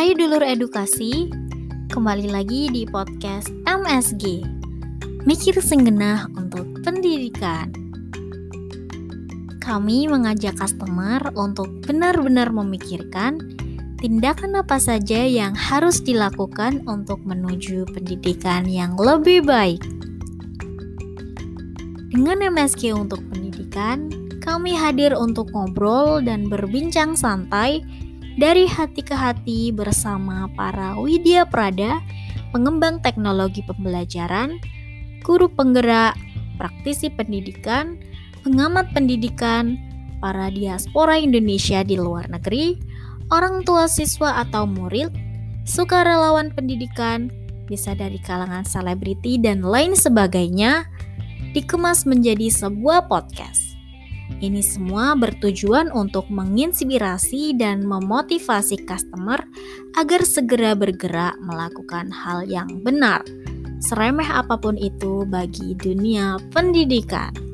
Hai dulur edukasi, kembali lagi di podcast MSG Mikir Senggenah untuk Pendidikan Kami mengajak customer untuk benar-benar memikirkan tindakan apa saja yang harus dilakukan untuk menuju pendidikan yang lebih baik. Dengan MSG untuk pendidikan, kami hadir untuk ngobrol dan berbincang santai dari hati ke hati bersama para Widya Prada, pengembang teknologi pembelajaran, guru penggerak, praktisi pendidikan, pengamat pendidikan, para diaspora Indonesia di luar negeri, orang tua siswa atau murid, sukarelawan pendidikan, bisa dari kalangan selebriti dan lain sebagainya, dikemas menjadi sebuah podcast. Ini semua bertujuan untuk menginspirasi dan memotivasi customer agar segera bergerak melakukan hal yang benar, seremeh apa pun itu bagi dunia pendidikan.